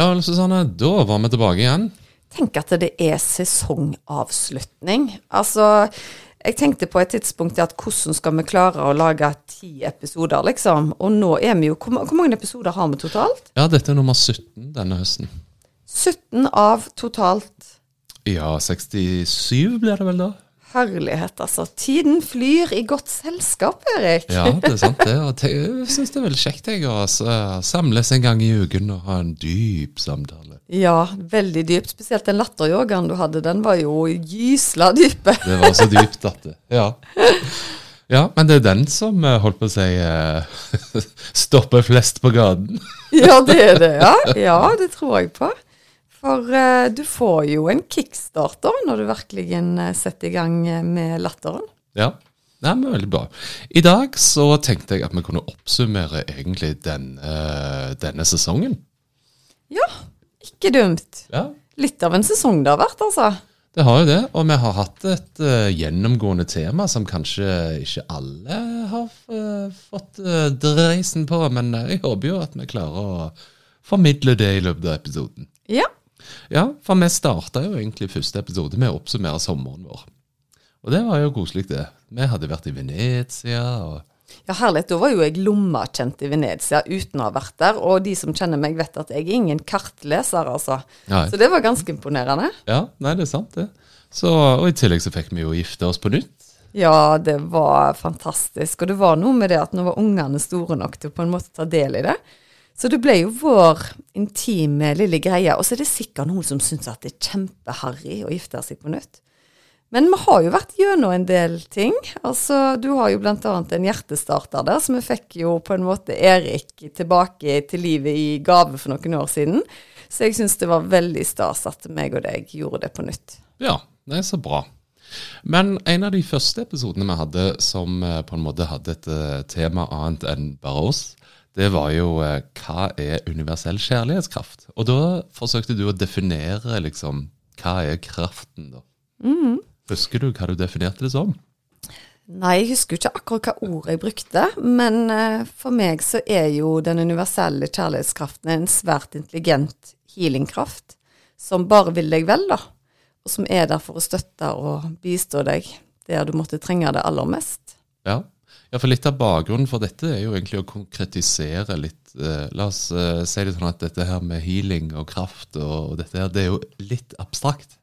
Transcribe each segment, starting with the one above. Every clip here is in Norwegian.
Ja, Susanne, da var vi tilbake igjen. Tenk at det er sesongavslutning. Altså, jeg tenkte på et tidspunkt at hvordan skal vi klare å lage ti episoder, liksom. Og nå er vi jo Hvor, hvor mange episoder har vi totalt? Ja, dette er nummer 17 denne høsten. 17 av totalt. Ja, 67 blir det vel da? Herlighet, altså. Tiden flyr i godt selskap, Erik. Ja, det er sant det. Og jeg syns det er veldig kjekt jeg, å samles en gang i uken og ha en dyp samtale. Ja, veldig dypt. Spesielt den latteryogaen du hadde, den var jo gysla dype. Det var så dypt at det Ja. Ja, men det er den som eh, holdt på å si eh, stopper flest på gaten. Ja, det er det, ja. Ja, det tror jeg på. For uh, du får jo en kickstarter når du virkelig eh, setter i gang eh, med latteren. Ja. Nei, men veldig bra. I dag så tenkte jeg at vi kunne oppsummere egentlig den, uh, denne sesongen. Ja, ikke dumt. Ja, Litt av en sesong det har vært, altså. Det har jo det, og vi har hatt et uh, gjennomgående tema som kanskje ikke alle har eh, fått uh, dreisen på, men jeg håper jo at vi klarer å formidle det i løpet av episoden. Ja. Ja, for vi starta jo egentlig første episode med å oppsummere sommeren vår. Og det var jo koselig, det. Vi hadde vært i Venezia, og Ja, herlig. Da var jo jeg lommakjent i Venezia uten å ha vært der. Og de som kjenner meg, vet at jeg er ingen kartleser, altså. Nei. Så det var ganske imponerende. Ja, nei, det er sant, det. Så, og i tillegg så fikk vi jo gifte oss på nytt. Ja, det var fantastisk. Og det var noe med det at nå var ungene store nok til å på en måte ta del i det. Så det ble jo vår intime lille greie. Og så er det sikkert noen som syns at det er kjempeharry å gifte seg på nytt. Men vi har jo vært gjennom en del ting. Altså, du har jo annet en hjertestarter der, så vi fikk jo på en måte Erik tilbake til livet i gave for noen år siden. Så jeg syns det var veldig stas at meg og deg gjorde det på nytt. Ja, det er så bra. Men en av de første episodene vi hadde som eh, på en måte hadde et eh, tema annet enn bare oss, det var jo eh, hva er universell kjærlighetskraft? Og da forsøkte du å definere liksom hva er kraften, da? Husker du hva du definerte det som? Nei, jeg husker jo ikke akkurat hva ord jeg brukte, men eh, for meg så er jo den universelle kjærlighetskraften en svært intelligent healingkraft, som bare vil deg vel, da. Og som er der for å støtte og bistå deg der du måtte trenge det aller mest. Ja. Ja, for litt av bakgrunnen for dette er jo egentlig å konkretisere litt eh, La oss eh, si det sånn at dette her med healing og kraft og dette her, det er jo litt abstrakt.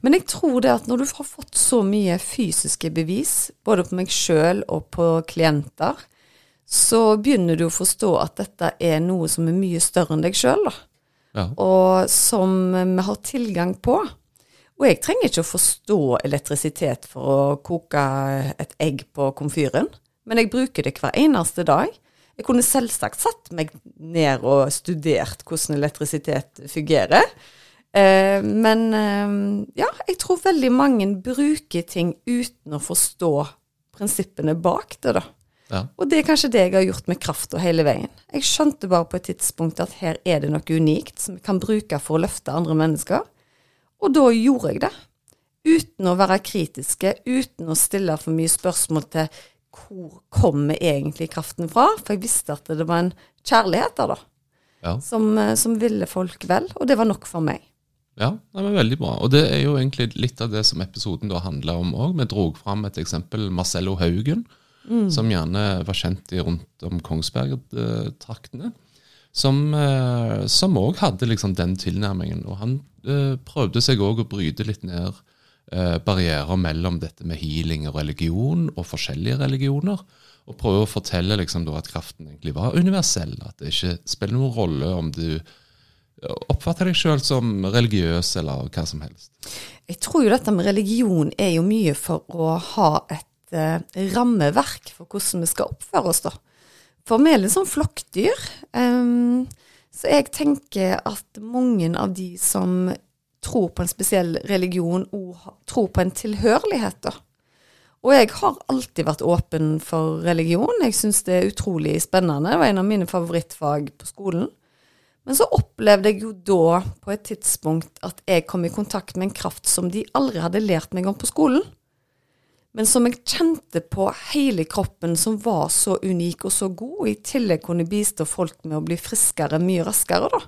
Men jeg tror det at når du har fått så mye fysiske bevis, både på meg sjøl og på klienter, så begynner du å forstå at dette er noe som er mye større enn deg sjøl. Ja. og som vi har tilgang på. Og jeg trenger ikke å forstå elektrisitet for å koke et egg på komfyren, men jeg bruker det hver eneste dag. Jeg kunne selvsagt satt meg ned og studert hvordan elektrisitet fungerer. Eh, men eh, ja, jeg tror veldig mange bruker ting uten å forstå prinsippene bak det, da. Ja. Og det er kanskje det jeg har gjort med krafta hele veien. Jeg skjønte bare på et tidspunkt at her er det noe unikt som jeg kan bruke for å løfte andre mennesker. Og da gjorde jeg det. Uten å være kritiske, uten å stille for mye spørsmål til hvor kommer egentlig kraften fra? For jeg visste at det var en kjærlighet der, da, Ja. som, eh, som ville folk vel. Og det var nok for meg. Ja, det var veldig bra. Og det er jo egentlig litt av det som episoden da handla om òg. Vi dro fram et eksempel, Marcello Haugen, som gjerne var kjent i rundt om Kongsberg-traktene. Som eh, òg hadde liksom den tilnærmingen. Og han eh, prøvde seg òg å bryte litt ned eh, barrierer mellom dette med healing og religion, og forskjellige religioner. Og prøve å fortelle liksom at kraften egentlig var universell. At det ikke spiller noen rolle om du oppfatter deg sjøl som religiøs eller hva som helst. Jeg tror jo dette med religion er jo mye for å ha et eh, rammeverk for hvordan vi skal oppføre oss, da. For vi er litt sånn flokkdyr. Um, Så jeg tenker at mange av de som tror på en spesiell religion, og tror på en tilhørighet, da. Og jeg har alltid vært åpen for religion. Jeg syns det er utrolig spennende. Det var en av mine favorittfag på skolen. Men så opplevde jeg jo da, på et tidspunkt, at jeg kom i kontakt med en kraft som de aldri hadde lært meg om på skolen. Men som jeg kjente på hele kroppen, som var så unik og så god, og i tillegg kunne bistå folk med å bli friskere mye raskere, da.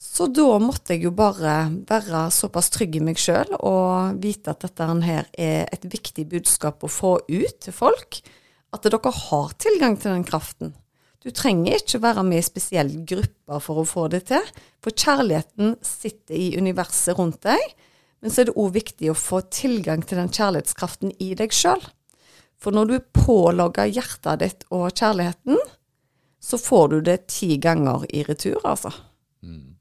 Så da måtte jeg jo bare være såpass trygg i meg sjøl og vite at dette her er et viktig budskap å få ut til folk. At dere har tilgang til den kraften. Du trenger ikke være med i spesielle grupper for å få det til, for kjærligheten sitter i universet rundt deg. Men så er det òg viktig å få tilgang til den kjærlighetskraften i deg sjøl. For når du pålogger hjertet ditt og kjærligheten, så får du det ti ganger i retur, altså. Mm.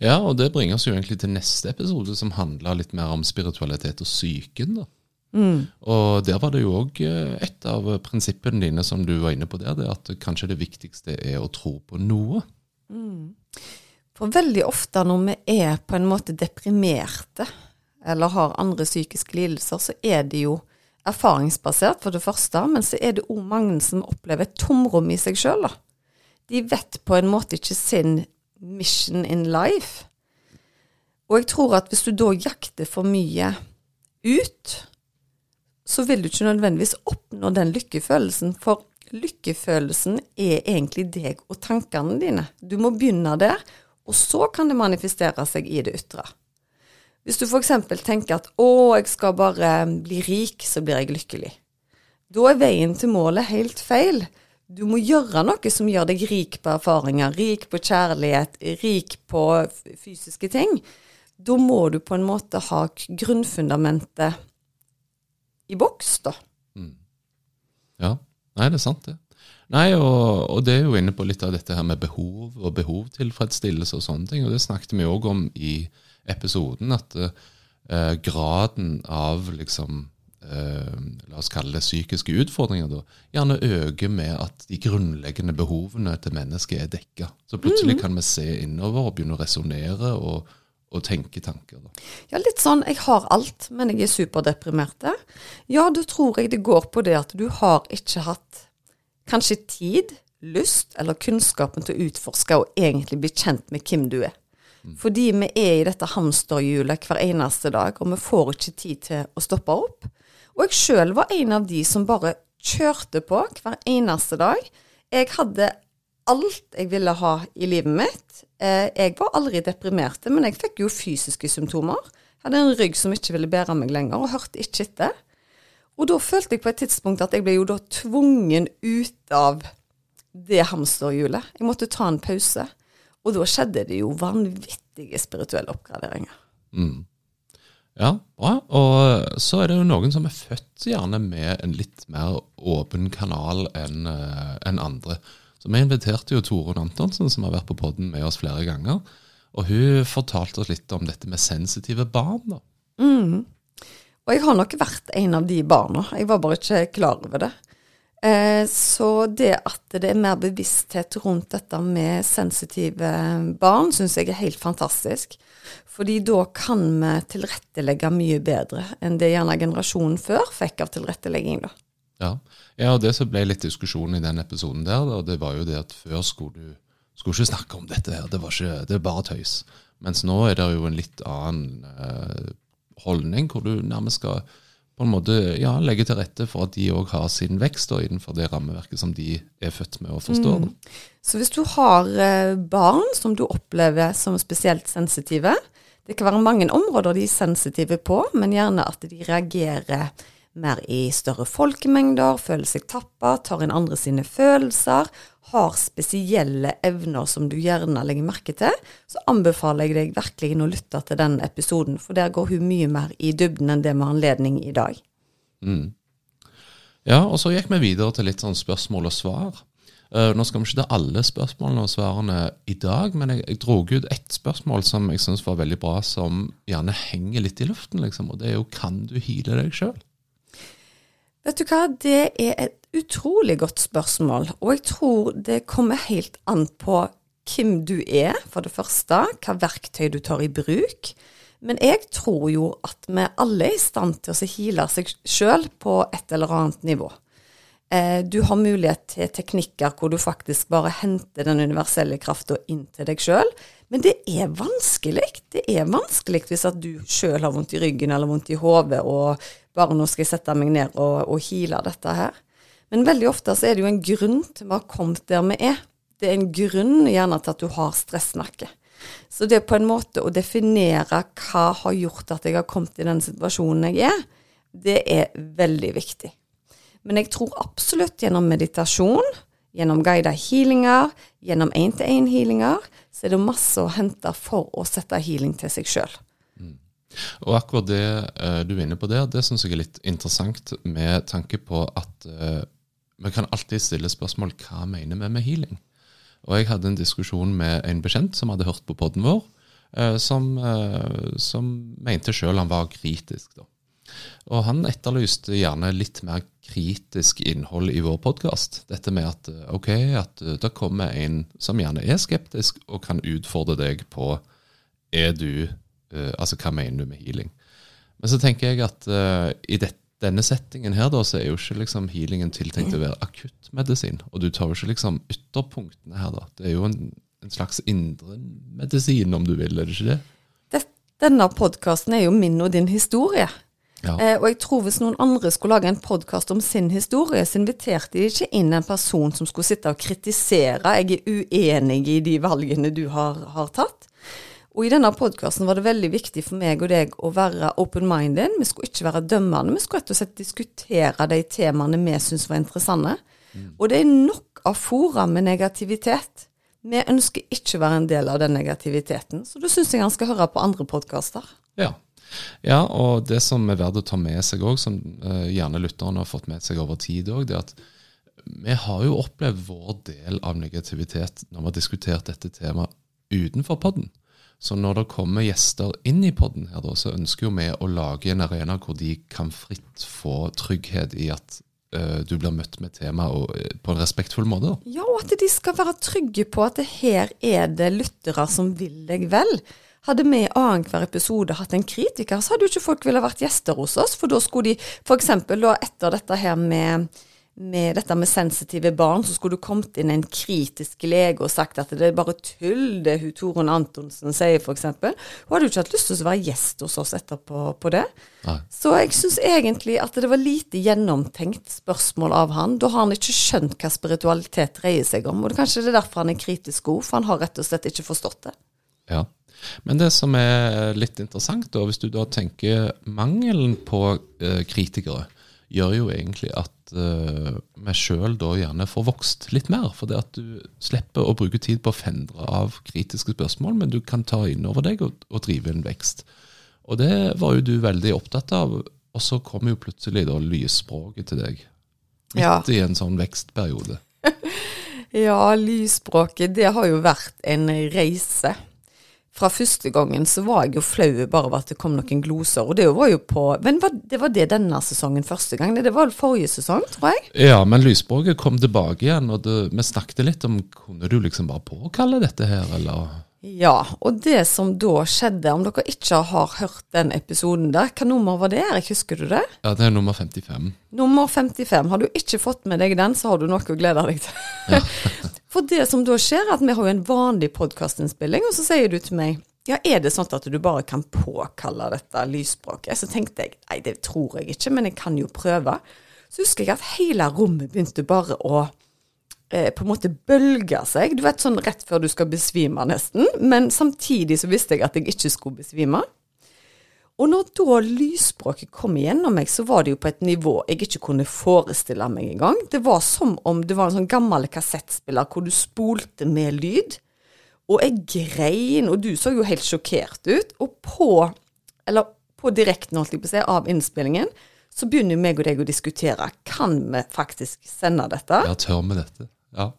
Ja, og det bringer oss jo egentlig til neste episode, som handler litt mer om spiritualitet og psyken. da. Mm. Og der var det jo òg eh, et av prinsippene dine som du var inne på der, det at kanskje det viktigste er å tro på noe. Mm. For veldig ofte når vi er på en måte deprimerte eller har andre psykiske lidelser, så er det jo erfaringsbasert, for det første, men så er det òg mange som opplever et tomrom i seg sjøl. De vet på en måte ikke sin mission in life. Og jeg tror at hvis du da jakter for mye ut, så vil du ikke nødvendigvis oppnå den lykkefølelsen. For lykkefølelsen er egentlig deg og tankene dine. Du må begynne der, og så kan det manifestere seg i det ytre. Hvis du f.eks. tenker at 'å, jeg skal bare bli rik, så blir jeg lykkelig', da er veien til målet helt feil. Du må gjøre noe som gjør deg rik på erfaringer, rik på kjærlighet, rik på fysiske ting. Da må du på en måte ha grunnfundamentet i boks, da. Mm. Ja. Nei, det er sant, det. Nei, og, og, det er jo inne på litt av dette her med behov og behovtilfredsstillelse og sånne ting. Og det snakket vi òg om i episoden, at eh, graden av liksom eh, la oss kalle det psykiske utfordringer, da, gjerne øker med at de grunnleggende behovene til mennesket er dekka. Så plutselig mm. kan vi se innover og begynne å resonnere og, og, tenke tanker. Da. Ja, litt sånn jeg har alt, men jeg er superdeprimert. Ja, da tror jeg det går på det at du har ikke hatt kanskje tid, lyst eller kunnskapen til å utforske og egentlig bli kjent med hvem du er. Mm. Fordi vi er i dette hamsterhjulet hver eneste dag, og vi får ikke tid til å stoppe opp. Og jeg sjøl var en av de som bare kjørte på hver eneste dag. Jeg hadde alt jeg ville ha i livet mitt. Eh, jeg var aldri deprimert, men jeg fikk jo fysiske symptomer. Jeg hadde en rygg som ikke ville bære meg lenger, og hørte ikke etter. Og da følte jeg på et tidspunkt at jeg ble jo da tvungen ut av det hamsterhjulet. Jeg måtte ta en pause. Og da skjedde det jo vanvittige spirituelle oppgraderinger. Mm. Ja, bra. Og så er det jo noen som er født gjerne med en litt mer åpen kanal enn uh, en andre. Så vi inviterte jo Torunn Antonsen, som har vært på podden med oss flere ganger. Og hun fortalte oss litt om dette med sensitive barn. da. Mm. Og jeg har nok vært en av de barna. Jeg var bare ikke klar over det. Eh, så det at det er mer bevissthet rundt dette med sensitive barn, syns jeg er helt fantastisk. Fordi da kan vi tilrettelegge mye bedre enn det gjerne generasjonen før fikk av tilrettelegging. da. Ja, ja og det som ble litt diskusjon i den episoden der, da, det var jo det at før skulle du skulle ikke snakke om dette her, det var ikke, det er bare tøys. Mens nå er det jo en litt annen eh, holdning, hvor du nærmest skal på en måte ja, legge til rette for at de òg har sin vekst da, innenfor det rammeverket som de er født med og forstår. Mm. Så hvis du har eh, barn som du opplever som spesielt sensitive, det kan være mange områder de er sensitive på, men gjerne at de reagerer mer i større folkemengder, føler seg tappa, tar inn andre sine følelser, har spesielle evner som du gjerne legger merke til, så anbefaler jeg deg virkelig å lytte til den episoden, for der går hun mye mer i dybden enn det har anledning i dag. Mm. Ja, og så gikk vi videre til litt sånn spørsmål og svar. Uh, nå skal vi ikke ta alle spørsmålene og svarene i dag, men jeg, jeg dro ut ett spørsmål som jeg syns var veldig bra, som gjerne henger litt i luften, liksom, og det er jo kan du heale deg sjøl? Vet du hva, det er et utrolig godt spørsmål, og jeg tror det kommer helt an på hvem du er, for det første, hva verktøy du tar i bruk. Men jeg tror jo at vi alle er i stand til å heale seg sjøl på et eller annet nivå. Eh, du har mulighet til teknikker hvor du faktisk bare henter den universelle krafta inn til deg sjøl. Men det er vanskelig. Det er vanskelig hvis at du sjøl har vondt i ryggen eller vondt i hodet og bare nå skal jeg sette meg ned og, og heale dette her. Men veldig ofte så er det jo en grunn til vi har kommet der vi er. Det er en grunn gjerne til at du har stressnakke. Så det er på en måte å definere hva har gjort at jeg har kommet i den situasjonen jeg er, det er veldig viktig. Men jeg tror absolutt gjennom meditasjon, gjennom guida healinger, gjennom én-til-én-healinger, så er det masse å hente for å sette healing til seg sjøl. Mm. Og akkurat det uh, du er inne på der, det syns jeg er litt interessant med tanke på at uh, vi kan alltid stille spørsmål hva mener vi med healing? Og jeg hadde en diskusjon med en bekjent som hadde hørt på poden vår, uh, som, som, mente sjøl han var kritisk. da. Og han etterlyste gjerne litt mer kritisk innhold i vår podkast. Dette med at ok, at det kommer en som gjerne er skeptisk og kan utfordre deg på er du, uh, altså hva mener du med healing. Men så tenker jeg at uh, i dette denne settingen her da, så er jo ikke liksom healingen tiltenkt å være akuttmedisin. Og du tar jo ikke liksom ytterpunktene her, da. Det er jo en, en slags indremedisin, om du vil, er det ikke det? Denne podkasten er jo min og din historie. Ja. Eh, og jeg tror hvis noen andre skulle lage en podkast om sin historie, så inviterte de ikke inn en person som skulle sitte og kritisere. Jeg er uenig i de valgene du har, har tatt. Og i denne podkasten var det veldig viktig for meg og deg å være open-minded. Vi skulle ikke være dømmende, vi skulle rett og slett diskutere de temaene vi syntes var interessante. Mm. Og det er nok av fora med negativitet. Vi ønsker ikke å være en del av den negativiteten, så da syns jeg han skal høre på andre podkaster. Ja, ja, og det som er verdt å ta med seg òg, som uh, gjerne lytterne har fått med seg over tid òg, det er at vi har jo opplevd vår del av negativitet når vi har diskutert dette temaet utenfor podden. Så når det kommer gjester inn i podden, her så ønsker jo vi å lage en arena hvor de kan fritt få trygghet i at uh, du blir møtt med temaet uh, på en respektfull måte. Ja, og at de skal være trygge på at her er det lyttere som vil deg vel. Hadde vi annenhver episode hatt en kritiker, så hadde jo ikke folk ville vært gjester hos oss. For da skulle de f.eks. etter dette her med, med dette med sensitive barn, så skulle det kommet inn en kritisk lege og sagt at det er bare tull det hun Torunn Antonsen sier, f.eks. Hun hadde jo ikke hatt lyst til å være gjest hos oss etterpå på det. Nei. Så jeg syns egentlig at det var lite gjennomtenkt spørsmål av han. Da har han ikke skjønt hva spiritualitet dreier seg om. Og det kanskje det er derfor han er kritisk god, for han har rett og slett ikke forstått det. Ja. Men det som er litt interessant, da, hvis du da tenker mangelen på eh, kritikere, gjør jo egentlig at eh, vi sjøl da gjerne får vokst litt mer. For det at du slipper å bruke tid på å fendre av kritiske spørsmål, men du kan ta inn over deg og, og drive en vekst. Og det var jo du veldig opptatt av, og så kom jo plutselig da lysspråket til deg. Midt ja. i en sånn vekstperiode. ja, lysspråket, det har jo vært en reise fra første gangen så var jeg jo flau bare over at det kom noen gloser. Og det var jo på Men det var det denne sesongen første gang? Det var forrige sesong, tror jeg? Ja, men Lysborget kom tilbake igjen, og det, vi snakket litt om Kunne du liksom bare påkalle dette her, eller? Ja, og det som da skjedde, om dere ikke har hørt den episoden der, hva nummer var det, Erik, husker du det? Ja, det er nummer 55. Nummer 55. Har du ikke fått med deg den, så har du noe å glede deg til. Ja. For det som da skjer, er at vi har jo en vanlig podkastinnspilling, og så sier du til meg ja, er det sånn at du bare kan påkalle dette lysspråket? Så tenkte jeg nei, det tror jeg ikke, men jeg kan jo prøve. Så husker jeg at hele rommet begynte bare å eh, på en måte bølge seg. Du vet sånn rett før du skal besvime, nesten. Men samtidig så visste jeg at jeg ikke skulle besvime. Og når da lysspråket kom igjennom meg, så var det jo på et nivå jeg ikke kunne forestille meg engang. Det var som om det var en sånn gammel kassettspiller hvor du spolte med lyd. Og jeg grein, og du så jo helt sjokkert ut. Og på, eller på direkten, holdt jeg på å si, av innspillingen, så begynner meg og deg å diskutere. Kan vi faktisk sende dette? Ja, tør vi dette? Ja.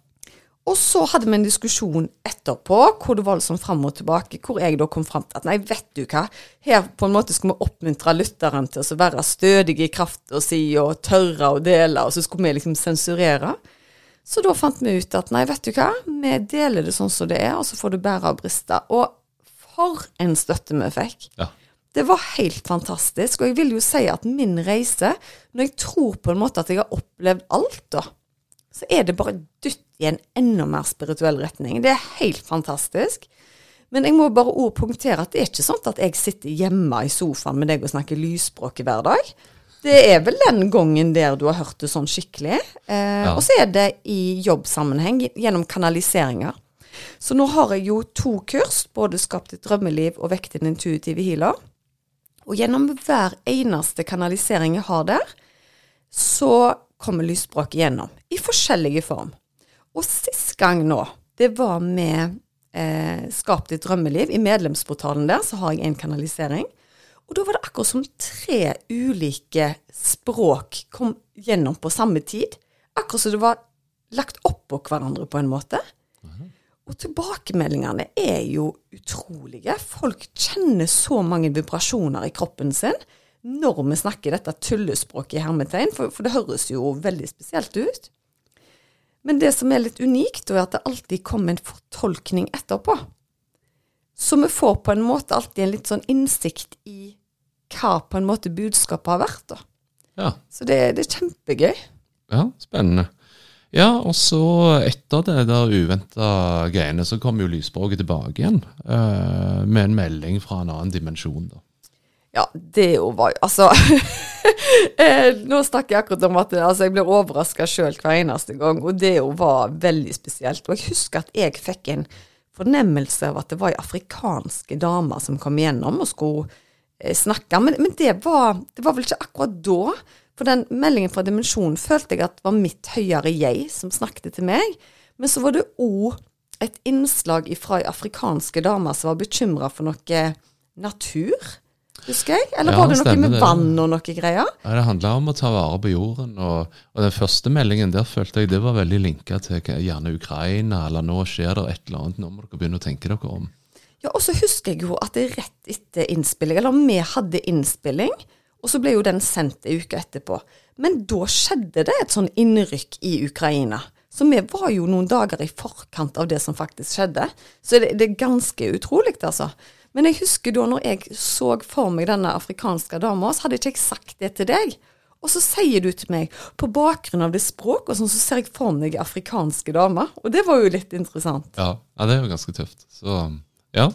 Og så hadde vi en diskusjon etterpå hvor det var liksom fram og tilbake, hvor jeg da kom fram til at nei, vet du hva, her på en måte skal vi oppmuntre lytteren til å være stødige i krafta si og tørre å dele, og så skulle vi liksom sensurere. Så da fant vi ut at nei, vet du hva, vi deler det sånn som det er, og så får du bære og briste. Og for en støtte vi fikk. Ja. Det var helt fantastisk, og jeg vil jo si at min reise, når jeg tror på en måte at jeg har opplevd alt, da, så er det bare dytt i en enda mer spirituell retning. Det er helt fantastisk. Men jeg må bare òg punktere at det er ikke sånn at jeg sitter hjemme i sofaen med deg og snakker lysspråk hver dag. Det er vel den gangen der du har hørt det sånn skikkelig. Eh, Ja. Og så er det i jobbsammenheng gjennom kanaliseringer. Så nå har jeg jo to kurs, både Skap ditt drømmeliv og Vekk din intuitive healer. Og gjennom hver eneste kanalisering jeg har der, så kommer lysspråket gjennom. I forskjellige form. Og sist gang nå, det var med eh, Skap ditt drømmeliv. I medlemsportalen der så har jeg en kanalisering. Og da var det akkurat som tre ulike språk kom gjennom på samme tid. Akkurat som det var lagt oppå hverandre på en måte. Og tilbakemeldingene er jo utrolige. Folk kjenner så mange vibrasjoner i kroppen sin når vi snakker dette tullespråket i hermetegn, for, for det høres jo veldig spesielt ut. Men det som er litt unikt, er at det alltid kommer en fortolkning etterpå. Så vi får på en måte alltid en litt sånn innsikt i hva på en måte budskapet har vært. da. Ja. Så det, det er kjempegøy. ja, spennende. Ja, og så etter det der uventa greiene, så kom jo lysspråket tilbake igjen. Uh, med en melding fra en annen dimensjon, da. Ja, det jo var Altså eh, Nå snakker jeg akkurat om at altså, jeg blir overraska sjøl hver eneste gang, og det jo var veldig spesielt. Og jeg husker at jeg fikk en fornemmelse av at det var ei afrikanske dame som kom igjennom og skulle eh, snakke, men, men det, var, det var vel ikke akkurat da. For den meldingen fra dimensjonen følte jeg at var mitt høyere jeg som snakket til meg. Men så var det òg et innslag fra ei afrikanske dame som var bekymra for noe natur, husker jeg? Eller Ja, var det noe med det. vann og noe greier? Ja, det handla om å ta vare på jorden, og, og den første meldingen der følte jeg det var veldig linka til gjerne Ukraina, eller nå skjer det et eller annet, nå må dere begynne å tenke dere om. Ja, og så husker jeg jo at det rett etter innspilling, eller vi hadde innspilling, og så ble jo den sendt ei uke etterpå. Men da skjedde det et sånn innrykk i Ukraina. Så vi var jo noen dager i forkant av det som faktisk skjedde. Så det, det er ganske utrolig, altså. Men jeg husker da når jeg så for meg denne afrikanske dama, så hadde ikke jeg sagt det til deg. Og så sier du til meg, på bakgrunn av det språket, og sånn, så ser jeg for meg afrikanske damer. Og det var jo litt interessant. Ja, ja det er jo ganske tøft. Så, ja.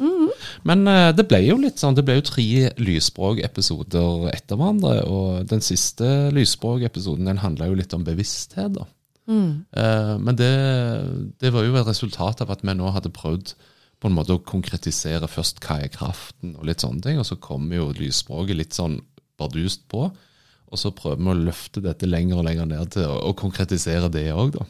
Men uh, det ble jo litt sånn, det ble jo tre lysspråk-episoder etter hverandre, og den siste lysspråk-episoden den handla jo litt om bevissthet. da. Eh, men det, det var jo et resultat av at vi nå hadde prøvd på en måte å konkretisere først hva er kraften, og litt sånne ting, og så kommer jo lysspråket litt sånn bardust på. Og så prøver vi å løfte dette lenger og lenger ned til å, konkretisere det òg, da.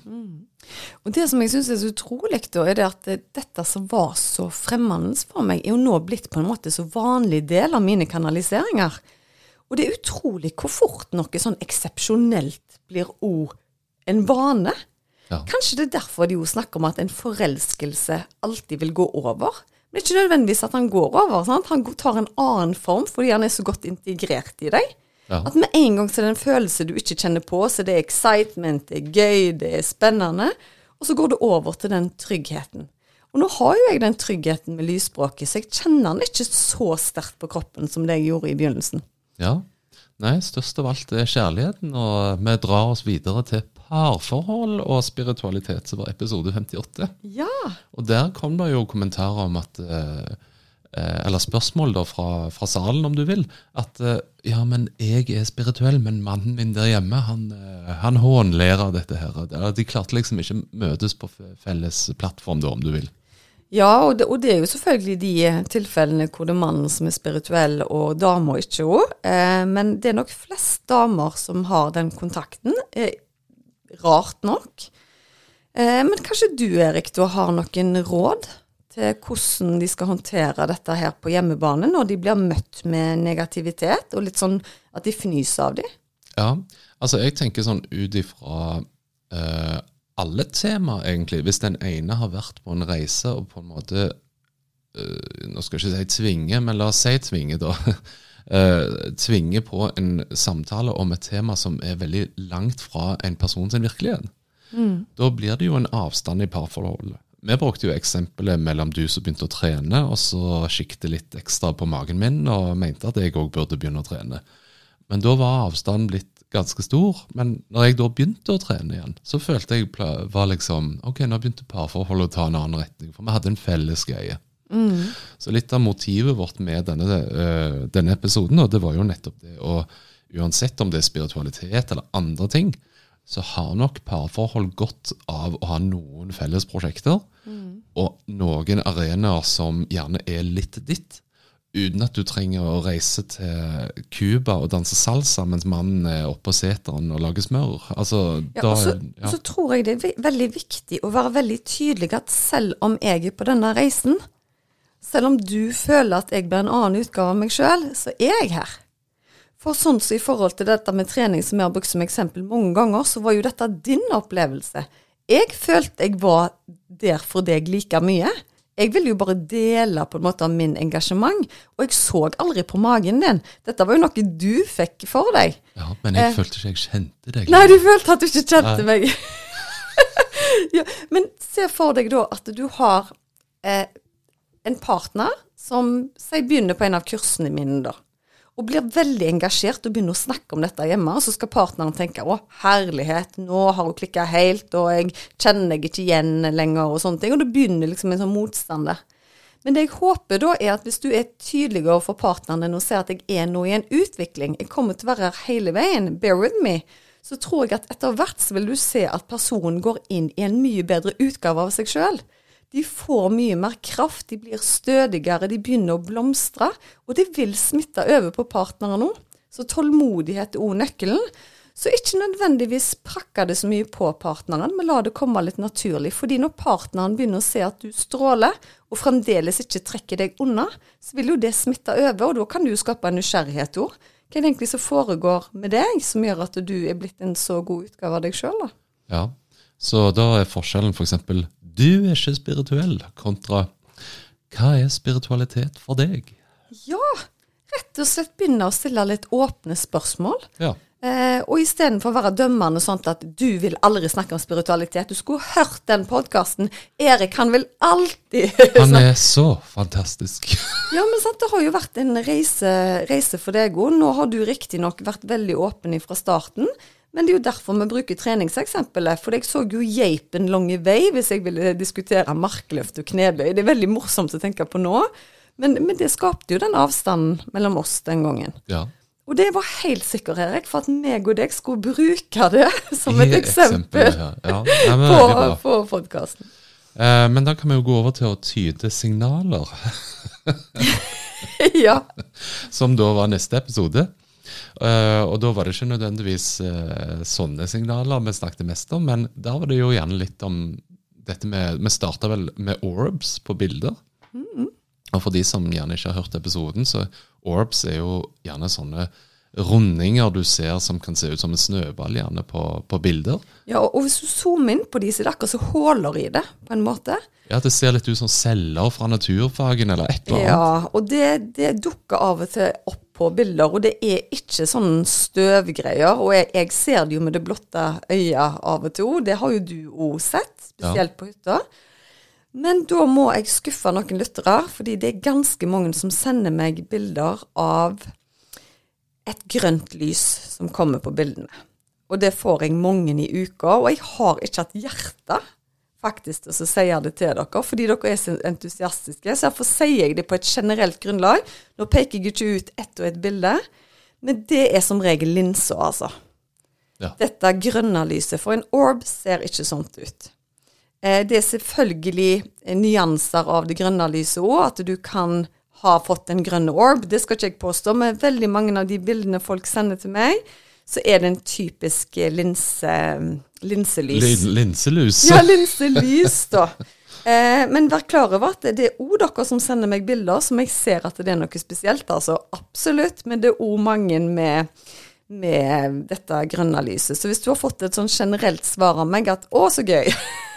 Og det som jeg syns er så utrolig, da, er det at dette som var så fremmende for meg, er jo nå blitt på en måte så vanlig del av mine kanaliseringer. Og det er utrolig hvor fort noe sånn eksepsjonelt blir ord en vane. Ja. Kanskje det er derfor de jo snakker om at en forelskelse alltid vil gå over. Men det er ikke nødvendigvis at han går over. Sant? Han tar en annen form fordi han er så godt integrert i deg. Ja. At med en gang så er det en følelse du ikke kjenner på, så det er excitement, det er gøy, det er spennende. Og så går det over til den tryggheten. Og nå har jo jeg den tryggheten med lysspråket, så jeg kjenner den ikke så sterkt på kroppen som det jeg gjorde i begynnelsen. Ja. Nei, størst av alt er kjærligheten, og vi drar oss videre til parforhold og spiritualitet, som var episode 58. Ja. Og der kom det jo kommentarer om at eh, eh, Eller spørsmål da fra, fra salen, om du vil. At eh, ja, men jeg er spirituell, men mannen min der hjemme, han, han hånler av dette her. De klarte liksom ikke møtes på felles plattform, da, om du vil. Ja, og det, og det er jo selvfølgelig de tilfellene hvor det er mannen som er spirituell, og dama ikke òg. Eh, men det er nok flest damer som har den kontakten. Eh, rart nok. Eh, men kanskje du, Erik, du har noen råd til hvordan de skal håndtere dette her på hjemmebane når de blir møtt med negativitet, og litt sånn at de fnyser av dem? Ja, altså jeg tenker sånn ut ifra eh, alle temaer, egentlig. Hvis den ene har vært på en reise og på en måte eh, Nå skal jeg ikke si tvinge, men la oss si tvinge, da. eh, tvinge på en samtale om et tema som er veldig langt fra en person sin virkelighet. Da blir det jo en avstand i parforholdet. Vi brukte jo eksempelet mellom du som begynte å trene, og så siktet litt ekstra på magen min, og mente at jeg òg burde begynne å trene. Men da var avstanden blitt ganske stor. Men når jeg da begynte å trene igjen, så følte jeg var liksom Ok, nå begynte parforholdet å ta en annen retning, for vi hadde en felles greie. Så litt av motivet vårt med denne, øh, denne episoden, og det var jo nettopp det å Uansett om det er spiritualitet eller andre ting, så har nok parforhold godt av å ha noen felles prosjekter, og noen arenaer som gjerne er litt ditt. Uten at du trenger å reise til Cuba og danse salsa mens mannen er oppe på seteren og lager smør. Altså, Ja, da, så, ja. så tror jeg det er veldig viktig å være veldig tydelig at selv om jeg er på denne reisen, selv om du føler at jeg blir en annen utgave av meg sjøl, så er jeg her. For sånn som i forhold til dette med trening som jeg har brukt som eksempel mange ganger, så var jo dette din opplevelse. Jeg følte jeg var der for deg like mye. Jeg ville jo bare dele på en måte av min engasjement, og jeg så aldri på magen din. Dette var jo noe du fikk for deg. ja, men jeg eh, følte ikke jeg kjente deg. Nei, du følte at du ikke kjente meg. ja, men se for deg da at du har eh, en partner som sier begynner på en av kursene mine, da. Og blir veldig engasjert og begynner å snakke om dette hjemme. Og så skal partneren tenke 'Å, herlighet, nå har hun klikka helt', og 'jeg kjenner deg ikke igjen lenger', og sånne ting. Og det begynner liksom en sånn motstand der. Men det jeg håper da, er at hvis du er tydelig overfor partneren din og ser at jeg er nå i en utvikling, jeg kommer til å være her hele veien, bear with me, så tror jeg at etter hvert så vil du se at personen går inn i en mye bedre utgave av seg sjøl. De får mye mer kraft, de blir stødigere, de begynner å blomstre, og det vil smitte over på partneren nå. Så tålmodighet er òg nøkkelen. Så ikke nødvendigvis prakke det så mye på partneren, men la det komme litt naturlig. Fordi når partneren begynner å se at du stråler, og fremdeles ikke trekker deg unna, så vil jo det smitte over, og da kan du skape en nysgjerrighet òg. Hva er det egentlig som foregår med deg, som gjør at du er blitt en så god utgave av deg sjøl, da? Ja, Så da er forskjellen f.eks. For du er ikke spirituell, kontra hva er spiritualitet for deg? Ja, rett og slett begynne å stille litt åpne spørsmål. Ja, Eh, og istedenfor å være dømmende sånn at du vil aldri snakke om spiritualitet. Du skulle hørt den podkasten. Erik, han vil alltid Han er så fantastisk. Ja, men sant, det har jo vært en reise, reise for deg òg. Nå har du riktignok vært veldig åpen fra starten. Men det er jo derfor vi bruker treningseksempelet. For jeg så jo geipen lang vei hvis jeg ville diskutere markløft og knebøy. Det er veldig morsomt å tenke på nå. Men, men det skapte jo den avstanden mellom oss den gangen. Ja. Og det var helt sikkert, Erik, for at meg og deg skulle bruke det som et eksempel Ja, ja. Nei, men, på, på podkasten. Eh, men da kan vi jo gå over til å tyde signaler, ja. som da var neste episode. Eh, og da var det ikke nødvendigvis uh, sånne signaler vi snakket mest om, men da var det jo gjerne litt om dette med Vi starta vel med orbs på bilder. Og for de som gjerne ikke har hørt episoden, så orbs er jo gjerne sånne rundinger du ser som kan se ut som en snøball gjerne på, på bilder. ja, og hvis du zoomer inn på de, så er det akkurat som huller i det, på en måte. Ja, Det ser litt ut som celler fra naturfagen eller et eller annet. Ja, og det, det dukker av og til opp på bilder, og det er ikke sånn støvgreier. Og jeg, jeg ser det jo med det blotte øyet av og til det har jo du òg sett, spesielt på hytta. Men da må jeg skuffe noen lyttere, fordi det er ganske mange som sender meg bilder av et grønt lys som kommer på bildene. Og det får jeg mange i uka, og jeg har ikke hatt hjerte faktisk til å si det til dere, fordi dere er så entusiastiske. Så derfor sier jeg det på et generelt grunnlag. Nå peker jeg ikke ut ett og ett bilde, men det er som regel linsa, altså. Ja. Dette grønne lyset. For en orb ser ikke sånt ut. Eh, det er selvfølgelig eh, nyanser av det grønne lyset òg, at du kan ha fått en grønn orb. Det skal ikke jeg påstå, men veldig mange av de bildene folk sender til meg, så er det en typisk eh, linse, linselys. Lin linselus. Ja, linselys, da. Eh, men vær klar over at det er òg dere som sender meg bilder som jeg ser at det er noe spesielt. Altså absolutt, men det er òg mange med, med dette grønne lyset. Så hvis du har fått et sånn generelt svar av meg at 'å, så gøy',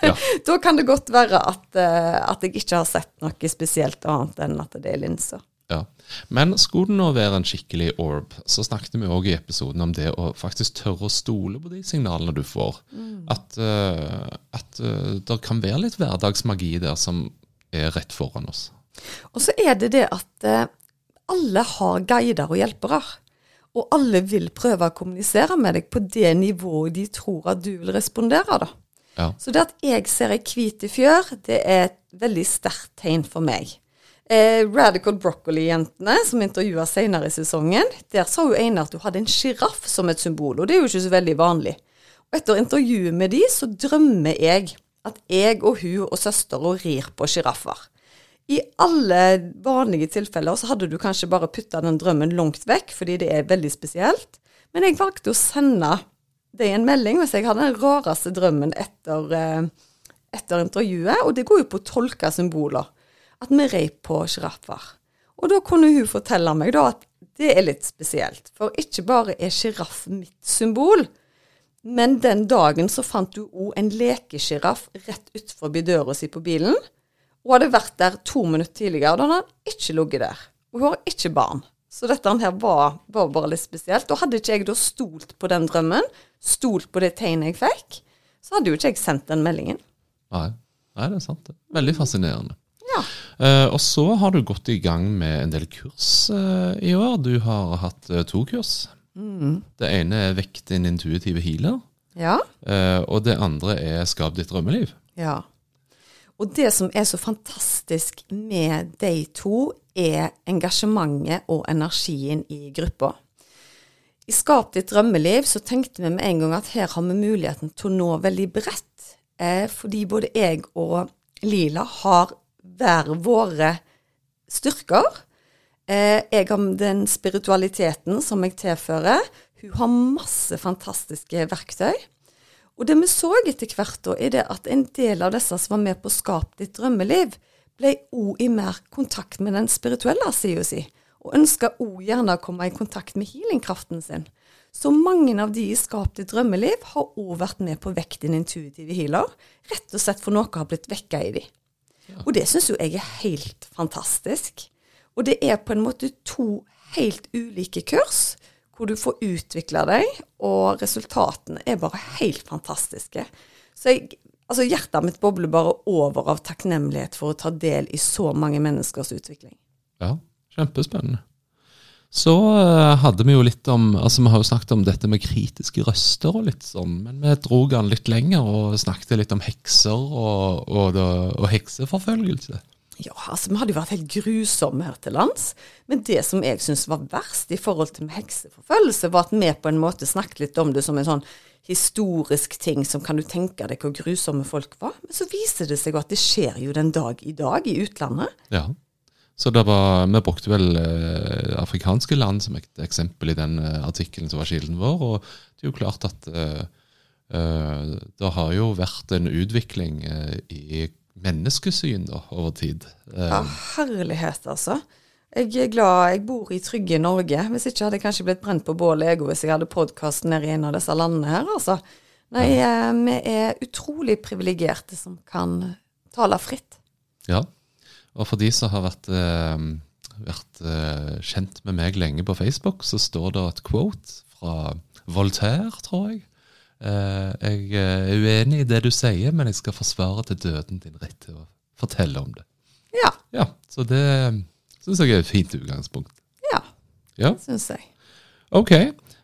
Ja. da kan det godt være at, eh, at jeg ikke har sett noe spesielt annet enn at det er linser. Ja. Men skulle det nå være en skikkelig orb, så snakket vi òg i episoden om det å faktisk tørre å stole på de signalene du får. At, uh, at uh, det kan være litt hverdagsmagi der som er rett foran oss. Og så er det det at uh, alle har guider og hjelpere. Og alle vil prøve å kommunisere med deg på det nivået de tror at du vil respondere, da. Ja. Så det at jeg ser ei hvit fjør, det er et veldig sterkt tegn for meg. Eh, Radical Broccoli-jentene, som intervjua senere i sesongen, der sa jo Einar at hun hadde en sjiraff som et symbol, og det er jo ikke så veldig vanlig. Og etter intervjuet med de, så drømmer jeg at jeg og hun og søstera rir på sjiraffer. I alle vanlige tilfeller så hadde du kanskje bare putta den drømmen langt vekk, fordi det er veldig spesielt. Men jeg valgte å sende deg en melding hvis jeg hadde den rareste drømmen etter, eh, etter intervjuet, og det går jo på å tolke symboler. At vi rei på sjiraffer. Og da kunne hun fortelle meg da at det er litt spesielt. For ikke bare er sjiraff mitt symbol, men den dagen så fant hun òg en lekesjiraff rett utenfor døra si på bilen. Hun hadde vært der to minutter tidligere, da hadde han ikke ligget der. Og hun har ikke barn. Så dette her var, var, bare litt spesielt. Og hadde ikke jeg da stolt på den drømmen, stolt på det tegnet jeg fikk, så hadde jo ikke jeg sendt den meldingen. Nei, Nei det er sant. Veldig fascinerende. Ja. Uh, og så har du gått i gang med en del kurs uh, i år. Du har hatt uh, to kurs. Det ene er Vekk din intuitive healer. Ja. og det andre er Skap ditt drømmeliv. Ja. Og det som er så fantastisk med de to, er engasjementet og energien i gruppa. I Skap ditt drømmeliv så tenkte vi med en gang at her har vi muligheten til å nå veldig bredt. Eh, fordi både jeg og Lila har hver våre styrker. Eh, jeg har den spiritualiteten som jeg tilfører. Hun har masse fantastiske verktøy. Og det vi så etter hvert, da, er det at en del av disse som var med på å skape ditt drømmeliv, ble òg i mer kontakt med den spirituelle sida si, og ønska òg gjerne å komme i kontakt med healingkraften sin. Så mange av de i Skap ditt drømmeliv har òg vært med på Vekk din intuitive healer, rett og slett for noe har blitt vekka i de. Og det syns jo jeg er helt fantastisk. Og det er på en måte to helt ulike kurs hvor du får utvikla deg, og resultatene er bare helt fantastiske. Så jeg, altså hjertet mitt bobler bare over av takknemlighet for å ta del i så mange menneskers utvikling. Ja, kjempespennende. Så eh, hadde vi jo litt om altså Vi har jo snakket om dette med kritiske røster og litt sånn, men vi dro den litt lenger og snakket litt om hekser og, og, og hekseforfølgelse. Ja, altså vi hadde jo vært helt grusomme her til lands. Men det som jeg syns var verst i forhold til hekseforfølgelse, var at vi på en måte snakket litt om det som en sånn historisk ting som kan du tenke deg hvor grusomme folk var. Men så viser det seg jo at det skjer jo den dag i dag i utlandet. Ja. Så det var, vi brukte vel eh, afrikanske land som et eksempel i den eh, artikkelen som var kilden vår. Og det er jo klart at eh, eh, det har jo vært en utvikling eh, i menneskesyn da, over tid. Eh, Ja, herlighet, altså. Jeg er glad jeg bor i trygge Norge. Hvis ikke hadde jeg kanskje blitt brent på bål ego hvis jeg hadde podkast nede i en av disse landene her, altså. Nei, eh, vi er utrolig privilegerte som kan tale fritt. Ja, og for de som har vært, eh, vært eh, kjent med meg lenge på Facebook, så står det et quote fra Voltaire, tror jeg. Eh, jeg er uenig i det du sier, men jeg skal forsvare til døden din rett til å fortelle om det. Ja. Ja, så det syns jeg er et fint utgangspunkt. Ja, Ja, syns jeg. ok.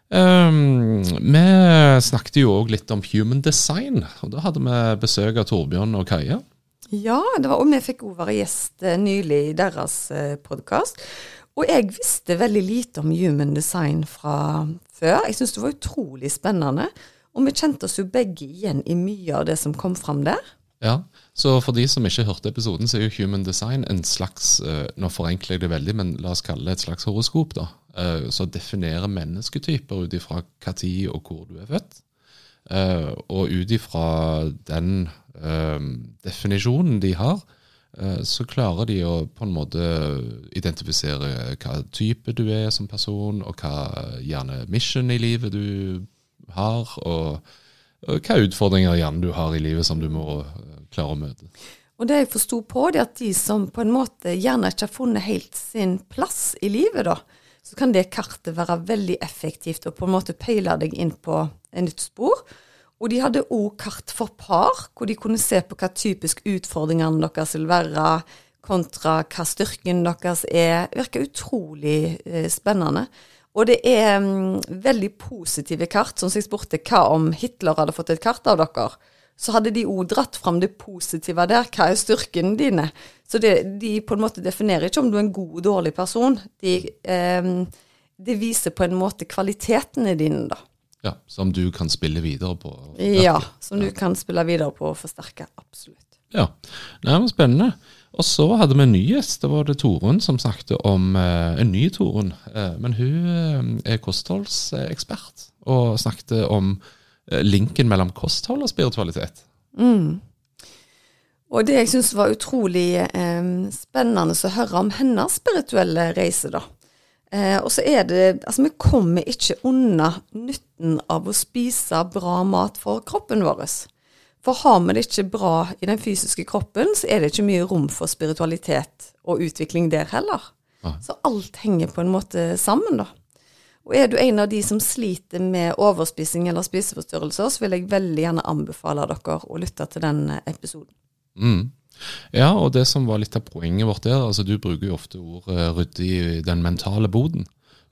Um, vi snakket jo òg litt om human design, og da hadde vi besøk av Torbjørn og Kaja. Ja, var, og vi fikk òg være gjest eh, nylig i deres eh, podkast. Og jeg visste veldig lite om human design fra før. Jeg syns det var utrolig spennende. Og vi kjente oss jo begge igjen i mye av det som kom fram der. Ja, så for de som ikke hørte episoden, så er jo human design en slags eh, Nå forenkler jeg det veldig, men la oss kalle det et slags horoskop. da, eh, Som definerer mennesketyper ut ifra når og hvor du er født. Og ut ifra den definisjonen de har, eh, så klarer de å på en måte identifisere hva type du er som person, og hva gjerne mission i livet du har, og, og hva utfordringer gjerne du har i livet som du må eh, klare å møte. Og det jeg forsto på, det er at de som på en måte gjerne ikke har funnet helt sin plass i livet, da, så kan det kartet være veldig effektivt og på en måte peile deg inn på et nytt spor. Og de hadde òg kart for par, hvor de kunne se på hva typisk utfordringene deres vil være, kontra hva styrken deres er. Virker utrolig eh, spennende. Og det er um, veldig positive kart. Sånn som jeg spurte hva om Hitler hadde fått et kart av dere, så hadde de òg dratt fram det positive der. Hva er styrkene dine? Så det, de på en måte definerer ikke om du er en god og dårlig person. De, um, det viser på en måte kvalitetene dine, da. Ja, Som du kan spille videre på? Ja, som du kan spille videre på og forsterke. Absolutt. Ja, det var spennende. Og så hadde vi en ny gjest. Da var det Torunn som snakket om eh, en ny Torunn. Eh, men hun eh, er kostholdsekspert og snakket om eh, linken mellom kosthold og spiritualitet. Mm. Og det jeg syns var utrolig eh, spennende å høre om hennes spirituelle reise, da. Eh, og så er det Altså, vi kommer ikke unna nytten av å spise bra mat for kroppen vår. For har vi det ikke bra i den fysiske kroppen, så er det ikke mye rom for spiritualitet og utvikling der heller. Ja. Så alt henger på en måte sammen, da. Og er du en av de som sliter med overspising eller spiseforstyrrelser, så vil jeg veldig gjerne anbefale dere å lytte til den episoden. Mm. Ja, og det som var litt av poenget vårt der, altså du bruker jo ofte ordet rydde i den mentale boden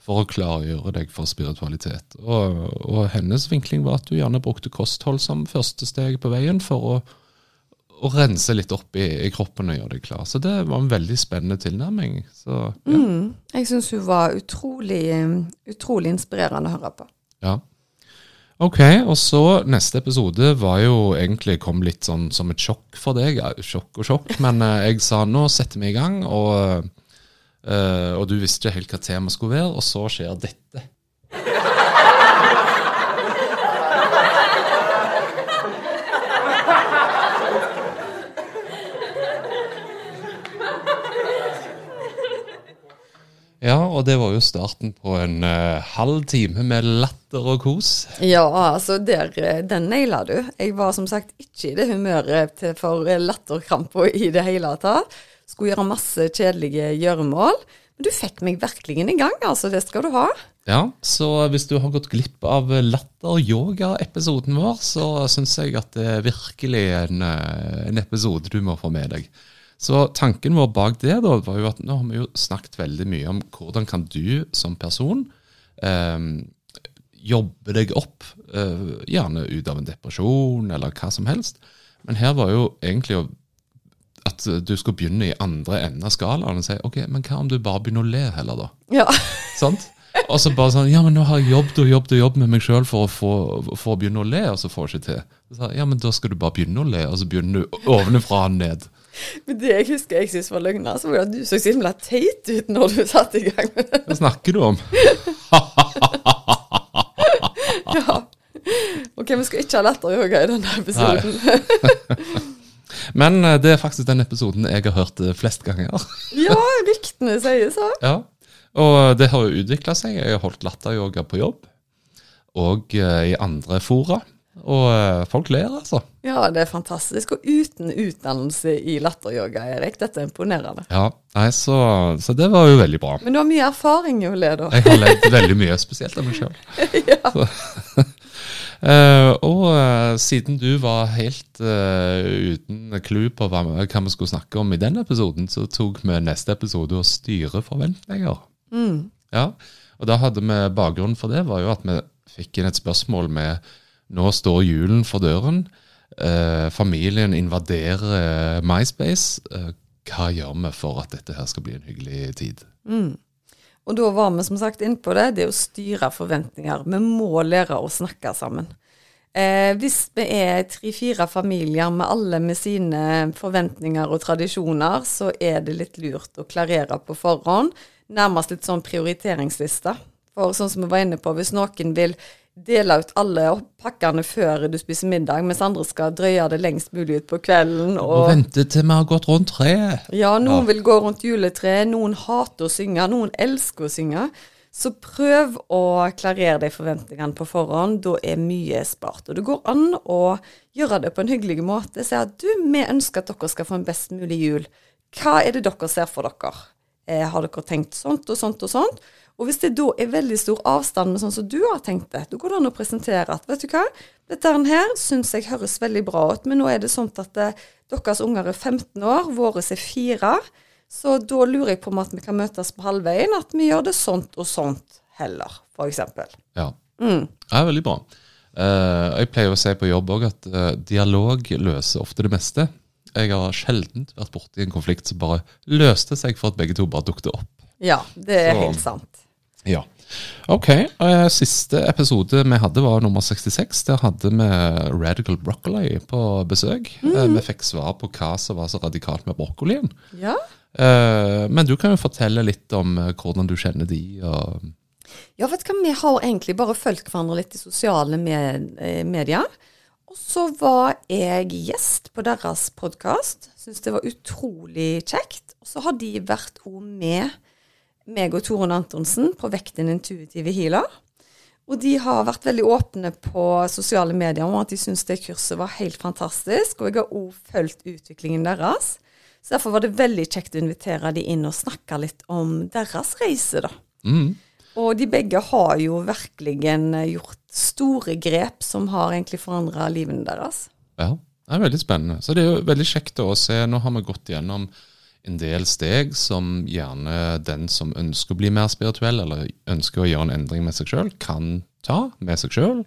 for å klargjøre deg for spiritualitet. Og, og hennes vinkling var at du gjerne brukte kosthold som første steg på veien for å, å rense litt opp i, i kroppen og gjøre deg klar. Så det var en veldig spennende tilnærming. Så, ja. Mm. Jeg syns hun var utrolig, utrolig inspirerende å høre på. Ja. Ok, og så neste episode var jo egentlig kom litt sånn som et sjokk for deg. Ja, sjokk og sjokk, men eh, jeg sa nå setter vi i gang, og, eh, og du visste ikke helt hva temaet skulle være, og så skjer dette. Ja, og det var jo starten på en uh, halv time med latter og kos. Ja, altså, der, eh, den naila du. Jeg var som sagt ikke i det humøret for latterkrampa i det hele tatt. Skulle gjøre masse kjedelige gjøremål. Men du fikk meg virkelig i gang, altså. Det skal du ha. Ja, så hvis du har gått glipp av latter-yoga-episoden vår, så syns jeg at det er virkelig en, eh, en episode du må få med deg. Så tanken vår bak det da, var jo at nå har vi jo snakket veldig mye om hvordan kan du som person eh, jobbe deg opp, eh, gjerne ut av en depresjon eller hva som helst. Men her var jo egentlig at du skulle begynne i andre enden av skalaen og si ok, men hva om du bare begynner å le heller, da? Ja. Sant? Og så bare sånn Ja, men nå har jeg jobbet og jobbet og jobbet med meg sjøl for, for å begynne å le, og så får jeg ikke til. Så, ja, men da skal du bare begynne å le, og så begynner du ovenfra og ned. Men det jeg husker jeg syntes var løgna, så var det at du så himla teit ut når du satte i gang med det. Hva snakker du om? Ja. Ok, vi skal ikke ha latteryoga i denne episoden. Men eh, det er faktisk den episoden jeg har hørt eh, flest ganger. Ja, ryktene sier så. Ja, Og det har jo utvikla seg. Jeg har holdt latteryoga på jobb, og eh, i andre fora. Og eh, folk ler, altså. Ja, det er fantastisk. Og uten utdannelse i latteryoga, Erik. Dette er imponerende. Ja, nei, så, så det var jo veldig bra. Men du har mye erfaring i å le, da. Jeg har ledd veldig mye, spesielt av meg sjøl. Ja. Eh, og uh, siden du var helt uh, uten clou på hva, hva vi skulle snakke om i den episoden, så tok vi neste episode å styre forventninger. Mm. Ja, og da hadde vi Bakgrunnen for det var jo at vi fikk inn et spørsmål med Nå står julen for døren. Eh, familien invaderer eh, MySpace. Eh, hva gjør vi for at dette her skal bli en hyggelig tid? Og da var vi som sagt innpå på det, det å styre forventninger. Vi må lære å snakke sammen. Eh, hvis vi er tre-fire familier med alle med sine forventninger og tradisjoner, så er det litt lurt å klarere på forhånd. Nærmest litt sånn prioriteringsliste. For sånn som vi var inne på, hvis noen vil dele ut alle pakkene før du spiser middag, mens andre skal drøye det lengst mulig ut på kvelden. Og og... vente til vi har gått rundt treet. Ja, noen Ja. vil gå rundt juletreet, noen hater å synge, noen elsker å synge. Så prøv å klarere de forventningene på forhånd. Da er mye spart. Og det går an å gjøre det på en hyggelig måte. Si at du, vi ønsker at dere skal få en best mulig jul. Hva er det dere ser for dere? Eh, har dere tenkt sånt og sånt og sånt? Og hvis det da er veldig stor avstand med sånn som du har tenkt det, da går det an å presentere at vet du hva, dette her syns jeg høres veldig bra ut, men nå er det sånn at det, deres unger er 15 år, våre er fire. Så da lurer jeg på om at vi kan møtes på halvveien, at vi gjør det sånt og sånt heller, f.eks. Ja. Mm. Det er veldig bra. Uh, jeg pleier å si på jobb òg at uh, dialog løser ofte det meste. Jeg har sjelden vært borti en konflikt som bare løste seg for at begge to bare dukket opp. Ja, det er Så, helt sant. Ja. Ok. Uh, siste episode vi hadde, var nummer 66. Der hadde vi Radical Broccoli på besøk. Mm. vi fikk svar på hva som var så radikalt med brokkolien. Ja. Uh, men du kan jo fortelle litt om hvordan du kjenner de. og... Ja, vet du hva, vi har egentlig bare fulgt hverandre litt i sosiale med, eh, medier. Og så var jeg gjest på deres podkast. Syns det var utrolig kjekt. Og så har de vært òg med meg og Torunn Antonsen på Vekt din intuitive healer. Og de har vært veldig åpne på sosiale medier om at de syns det kurset var helt fantastisk. Og jeg har òg fulgt utviklingen deres. Så Derfor var det veldig kjekt å invitere de inn og snakke litt om deres reise, da. Mm. Og de begge har jo virkelig gjort store grep som har egentlig forandra livene deres. Ja, det er veldig spennende. Så det er jo veldig kjekt å se. Nå har vi gått gjennom en del steg som gjerne den som ønsker å bli mer spirituell, eller ønsker å gjøre en endring med seg sjøl, kan ta med seg sjøl.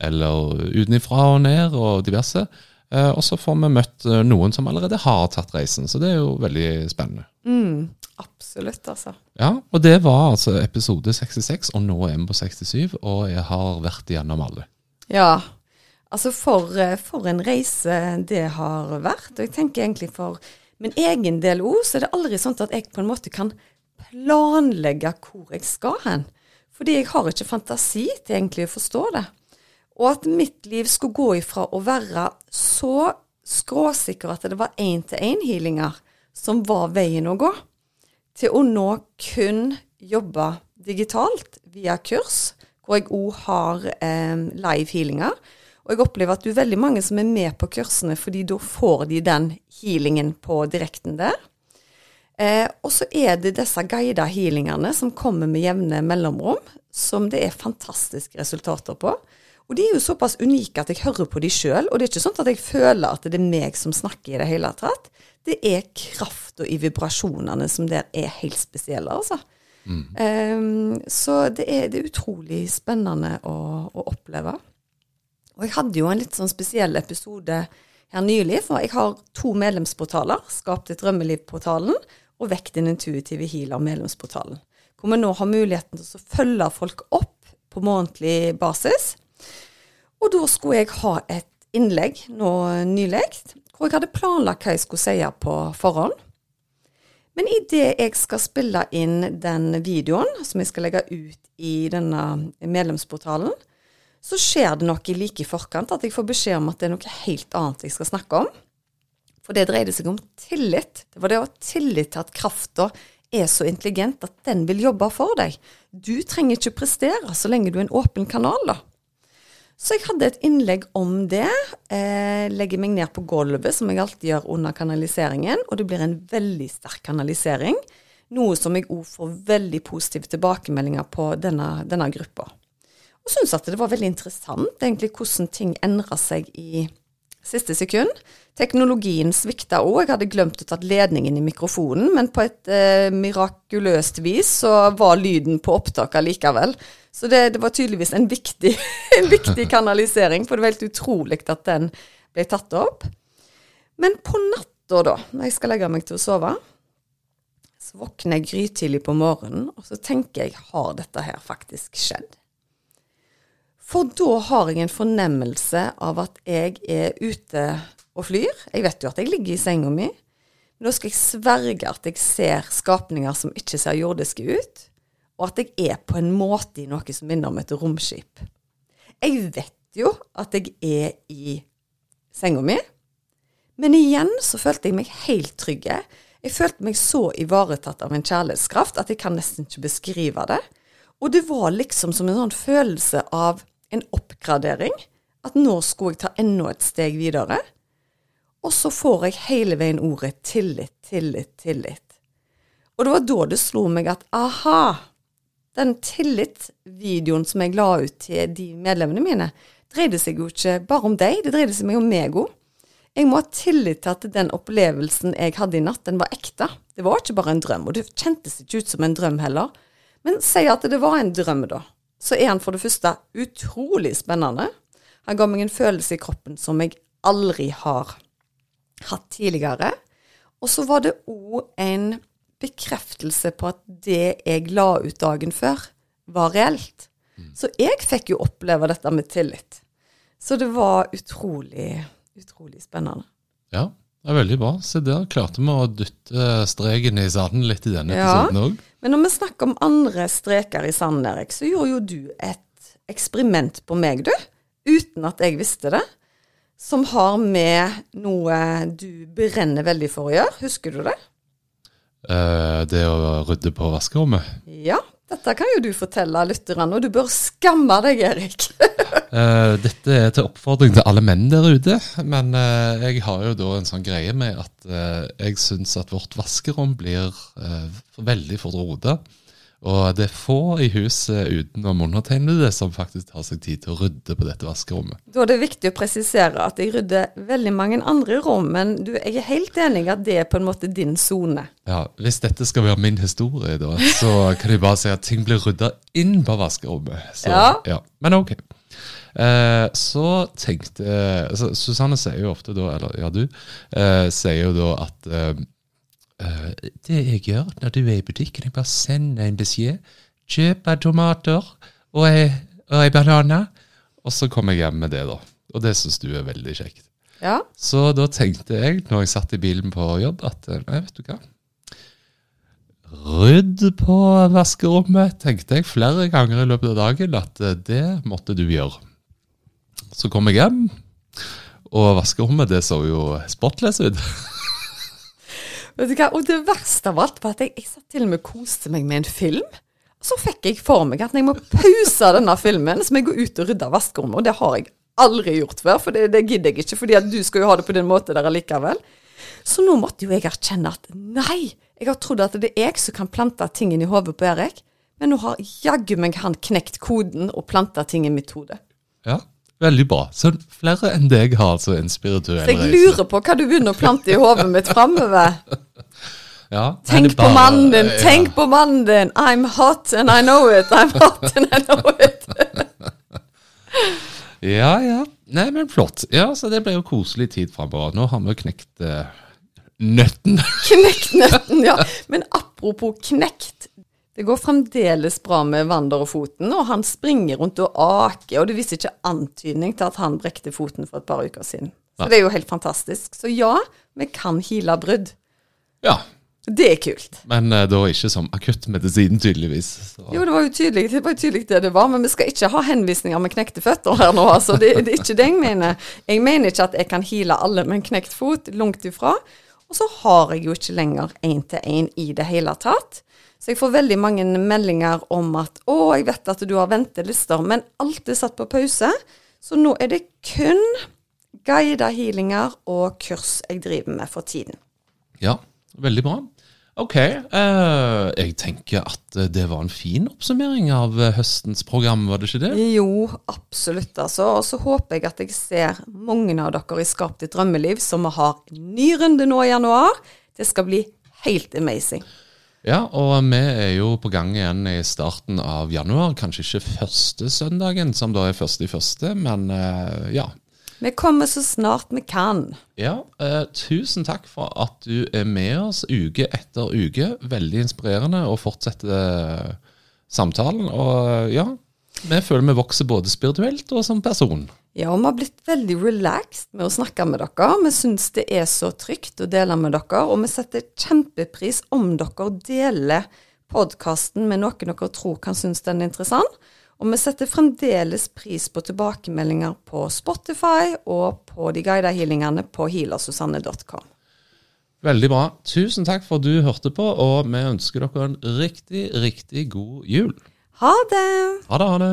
Eller utenfra og ned og diverse. Eh, og så får vi møtt eh, noen som allerede har tatt reisen, så det er jo veldig spennende. Mm, absolutt, altså. Ja, og det var altså episode 66, og nå er vi på 67, og jeg har vært igjennom alle. Ja, altså for, eh, for en reise det har vært. Og jeg tenker egentlig for min egen del òg, så er det aldri sånn at jeg på en måte kan planlegge hvor jeg skal hen. Fordi jeg har ikke fantasi til egentlig å forstå det. Og at mitt liv skulle gå ifra å være så skråsikker at det var én-til-én-healinger som var veien å gå, til å nå kun jobbe digitalt via kurs, hvor jeg òg har eh, live healinger. Og jeg opplever at det er veldig mange som er med på kursene, fordi da får de den healingen på direkten der. Eh, og så er det disse guida healingene som kommer med jevne mellomrom, som det er fantastiske resultater på. Og de er jo såpass unike at jeg hører på de sjøl. Og det er ikke sånn at jeg føler at det er meg som snakker i det hele tatt. Det er krafta i vibrasjonene som der er helt spesielle, altså. Mm. Um, så det er, det er, utrolig spennende å, å, oppleve. Og jeg hadde jo en litt sånn spesiell episode her nylig, for jeg har to medlemsportaler. Skap ditt drømmeliv-portalen og Vekk din intuitive healer-medlemsportalen. Hvor vi nå har muligheten til å følge folk opp på månedlig basis og da skulle jeg ha et innlegg nå nylig, hvor jeg hadde planlagt hva jeg skulle si på forhånd. Men idet jeg skal spille inn den videoen som jeg skal legge ut i denne medlemsportalen, så skjer det noe like i forkant at jeg får beskjed om at det er noe helt annet jeg skal snakke om. For det dreide seg om tillit. Det var det å ha tillit til at krafta er så intelligent at den vil jobbe for deg. Du trenger ikke prestere så lenge du er en åpen kanal, da. Så jeg hadde et innlegg om det. Eh, legger meg ned på gulvet, som jeg alltid gjør under kanaliseringen. Og det blir en veldig sterk kanalisering. Noe som jeg òg får veldig positive tilbakemeldinger på denne, denne gruppa. Og syntes at det var veldig interessant egentlig hvordan ting endra seg i siste sekund. Teknologien svikta òg. Jeg hadde glemt å ta ledningen i mikrofonen, men på et eh, mirakuløst vis så var lyden på opptak allikevel. Så det, det var tydeligvis en viktig, en viktig, kanalisering, for det var helt utrolig at den ble tatt opp. Men på natta, da, når jeg skal legge meg til å sove, så våkner jeg grytidlig på morgenen, og så tenker jeg har dette her faktisk skjedd? For da har jeg en fornemmelse av at jeg er ute og flyr. Jeg vet jo at jeg ligger i senga mi, men da skal jeg sverge at jeg ser skapninger som ikke ser jordiske ut og at jeg er på en måte i noe som minner om et romskip. Jeg vet jo at jeg er i senga mi, men igjen så følte jeg meg helt trygg. Jeg følte meg så ivaretatt av en kjærlighetskraft at jeg kan nesten ikke beskrive det. Og det var liksom som en sånn følelse av en oppgradering. At nå skulle jeg ta enda et steg videre. Og så får jeg hele veien ordet tillit, tillit, tillit. Og det var da det slo meg at aha, den tillitsvideoen som jeg la ut til de medlemmene mine, dreide seg jo ikke bare om deg, det dreide seg om meg òg. Jeg må ha tillit til at den opplevelsen jeg hadde i natt, den var ekte. Det var ikke bare en drøm, og det kjentes ikke ut som en drøm heller. Men si at det var en drøm, da. Så er han for det første utrolig spennende. Han ga meg en følelse i kroppen som jeg aldri har hatt tidligere. Og så var det òg en bekreftelse på at det jeg la ut dagen før, var reelt. Så jeg fikk jo oppleve dette med tillit. Så det var utrolig, utrolig spennende. Ja, det er veldig bra. Se der klarte vi å dytte streken i sanden litt i denne Ja. episoden òg. Men når vi snakker om andre streker i sanden, Erik, så gjorde jo du et eksperiment på meg, du. Uten at jeg visste det. Som har med noe du brenner veldig for å gjøre. Husker du det? Eh, det å rydde på vaskerommet. Ja. Dette kan jo du fortelle lytterne, og du bør skamme deg, Erik. uh, dette er til oppfordring til alle menn der ute, men uh, jeg har jo da en sånn greie med at uh, jeg syns at vårt vaskerom blir veldig fort rota. Og det er få i huset utenom undertegnede som faktisk tar seg tid til å rydde på dette vaskerommet. Da er det viktig å presisere at jeg rydder veldig mange andre rom, men du, jeg er helt enig at det er på en måte din sone. Ja, Hvis dette skal være min historie, da, så kan jeg bare si at ting blir rydda inn på vaskerommet. Så, Ja. Men ok. Eh, så tenkte altså, Susanne sier jo ofte da, eller ja, du, eh, sier jo da at eh, eh, Det jeg gjør når du er i butikken, jeg bare sender en beskjed. Kjøp tomater og ei, og ei banana. Og så kommer jeg hjem med det, da. Og det syns du er veldig kjekt. Ja, Så da tenkte jeg, når jeg satt i bilen på jobb, at eh, nei, vet du hva Rydd på vaskerommet, tenkte jeg flere ganger i løpet av dagen at eh, det måtte du gjøre. Så kom jeg hjem, og vaskerommet det så jo spotless ut. vet du hva? Og det verste av alt var at jeg, jeg satt til og med koste meg med en film. Så fikk jeg for meg at jeg må pause denne filmen, så må jeg gå ut og rydde vaskerommet. Og det har jeg aldri gjort før, for det, det gidder jeg ikke, fordi at du skal jo ha det på din måte der allikevel. Så nå måtte jo jeg erkjenne at nei, jeg har trodd at det er jeg som kan plante ting inn i hodet på Erik, men nå har jaggu meg han knekt koden og planta ting i mitt hode. Ja, veldig bra. Så flere enn deg har altså en spirituell Så jeg lurer på hva du begynner å plante i hodet mitt framover. Ja, Tenk på mannen din, ja. tenk på mannen din. I'm hot and I know it. I'm hot and I know it. Ja, ja. Nei, men flott. Ja, så det ble jo koselig tid framover. Nå har vi jo knekt uh, nøtten. Knekt nøtten, ja. Men apropos knekt. Det går fremdeles bra med Wander og foten, og han springer rundt og aker, og det viser ikke antydning til at han brekte foten for et par uker siden. Så det er jo helt fantastisk. Så ja, vi kan heale brudd. Ja, Det er kult. men uh, da ikke som akuttmedisin, tydeligvis. Så. Jo, det var jo tydelig det var tydelig det det var, men vi skal ikke ha henvisninger med knekte føtter her nå, altså. Det, det er ikke det jeg mener. Jeg mener ikke at jeg kan heale alle med en knekt fot, langt ifra. Og så har jeg jo ikke lenger én-til-én i det hele tatt. Så jeg får veldig mange meldinger om at 'Å, jeg vet at du har ventelister', men alt er satt på pause. Så nå er det kun guida healinger og kurs jeg driver med for tiden. Ja, veldig bra. Ok, Uh, jeg tenker at eh, det var en fin oppsummering av eh, høstens program, var det ikke det? Jo, absolutt, altså. Og så håper jeg at jeg ser mange av dere i Skap ditt drømmeliv som vi har en ny runde nå i januar. Det skal bli helt amazing. Ja, og vi er jo på gang igjen i starten av januar. Kanskje ikke første søndagen, som da er første i første, men ja. Vi kommer så snart vi kan. Ja, eh, tusen takk for at du er med oss uke etter uke. Veldig inspirerende å fortsette eh, samtalen. Og eh, ja, vi føler vi vokser både spirituelt og som person. Ja, og vi har blitt veldig relaxed med å snakke med dere. Vi syns det er så trygt å dele med dere, og vi setter kjempepris om dere deler podkasten med noen dere tror kan synes den er interessant. Og vi setter fremdeles pris på tilbakemeldinger på Spotify og på de guidede healingene på healersusanne.com. Veldig bra. Tusen takk for at du hørte på, og vi ønsker dere en riktig, riktig god jul. Ha det! Ha det, ha det.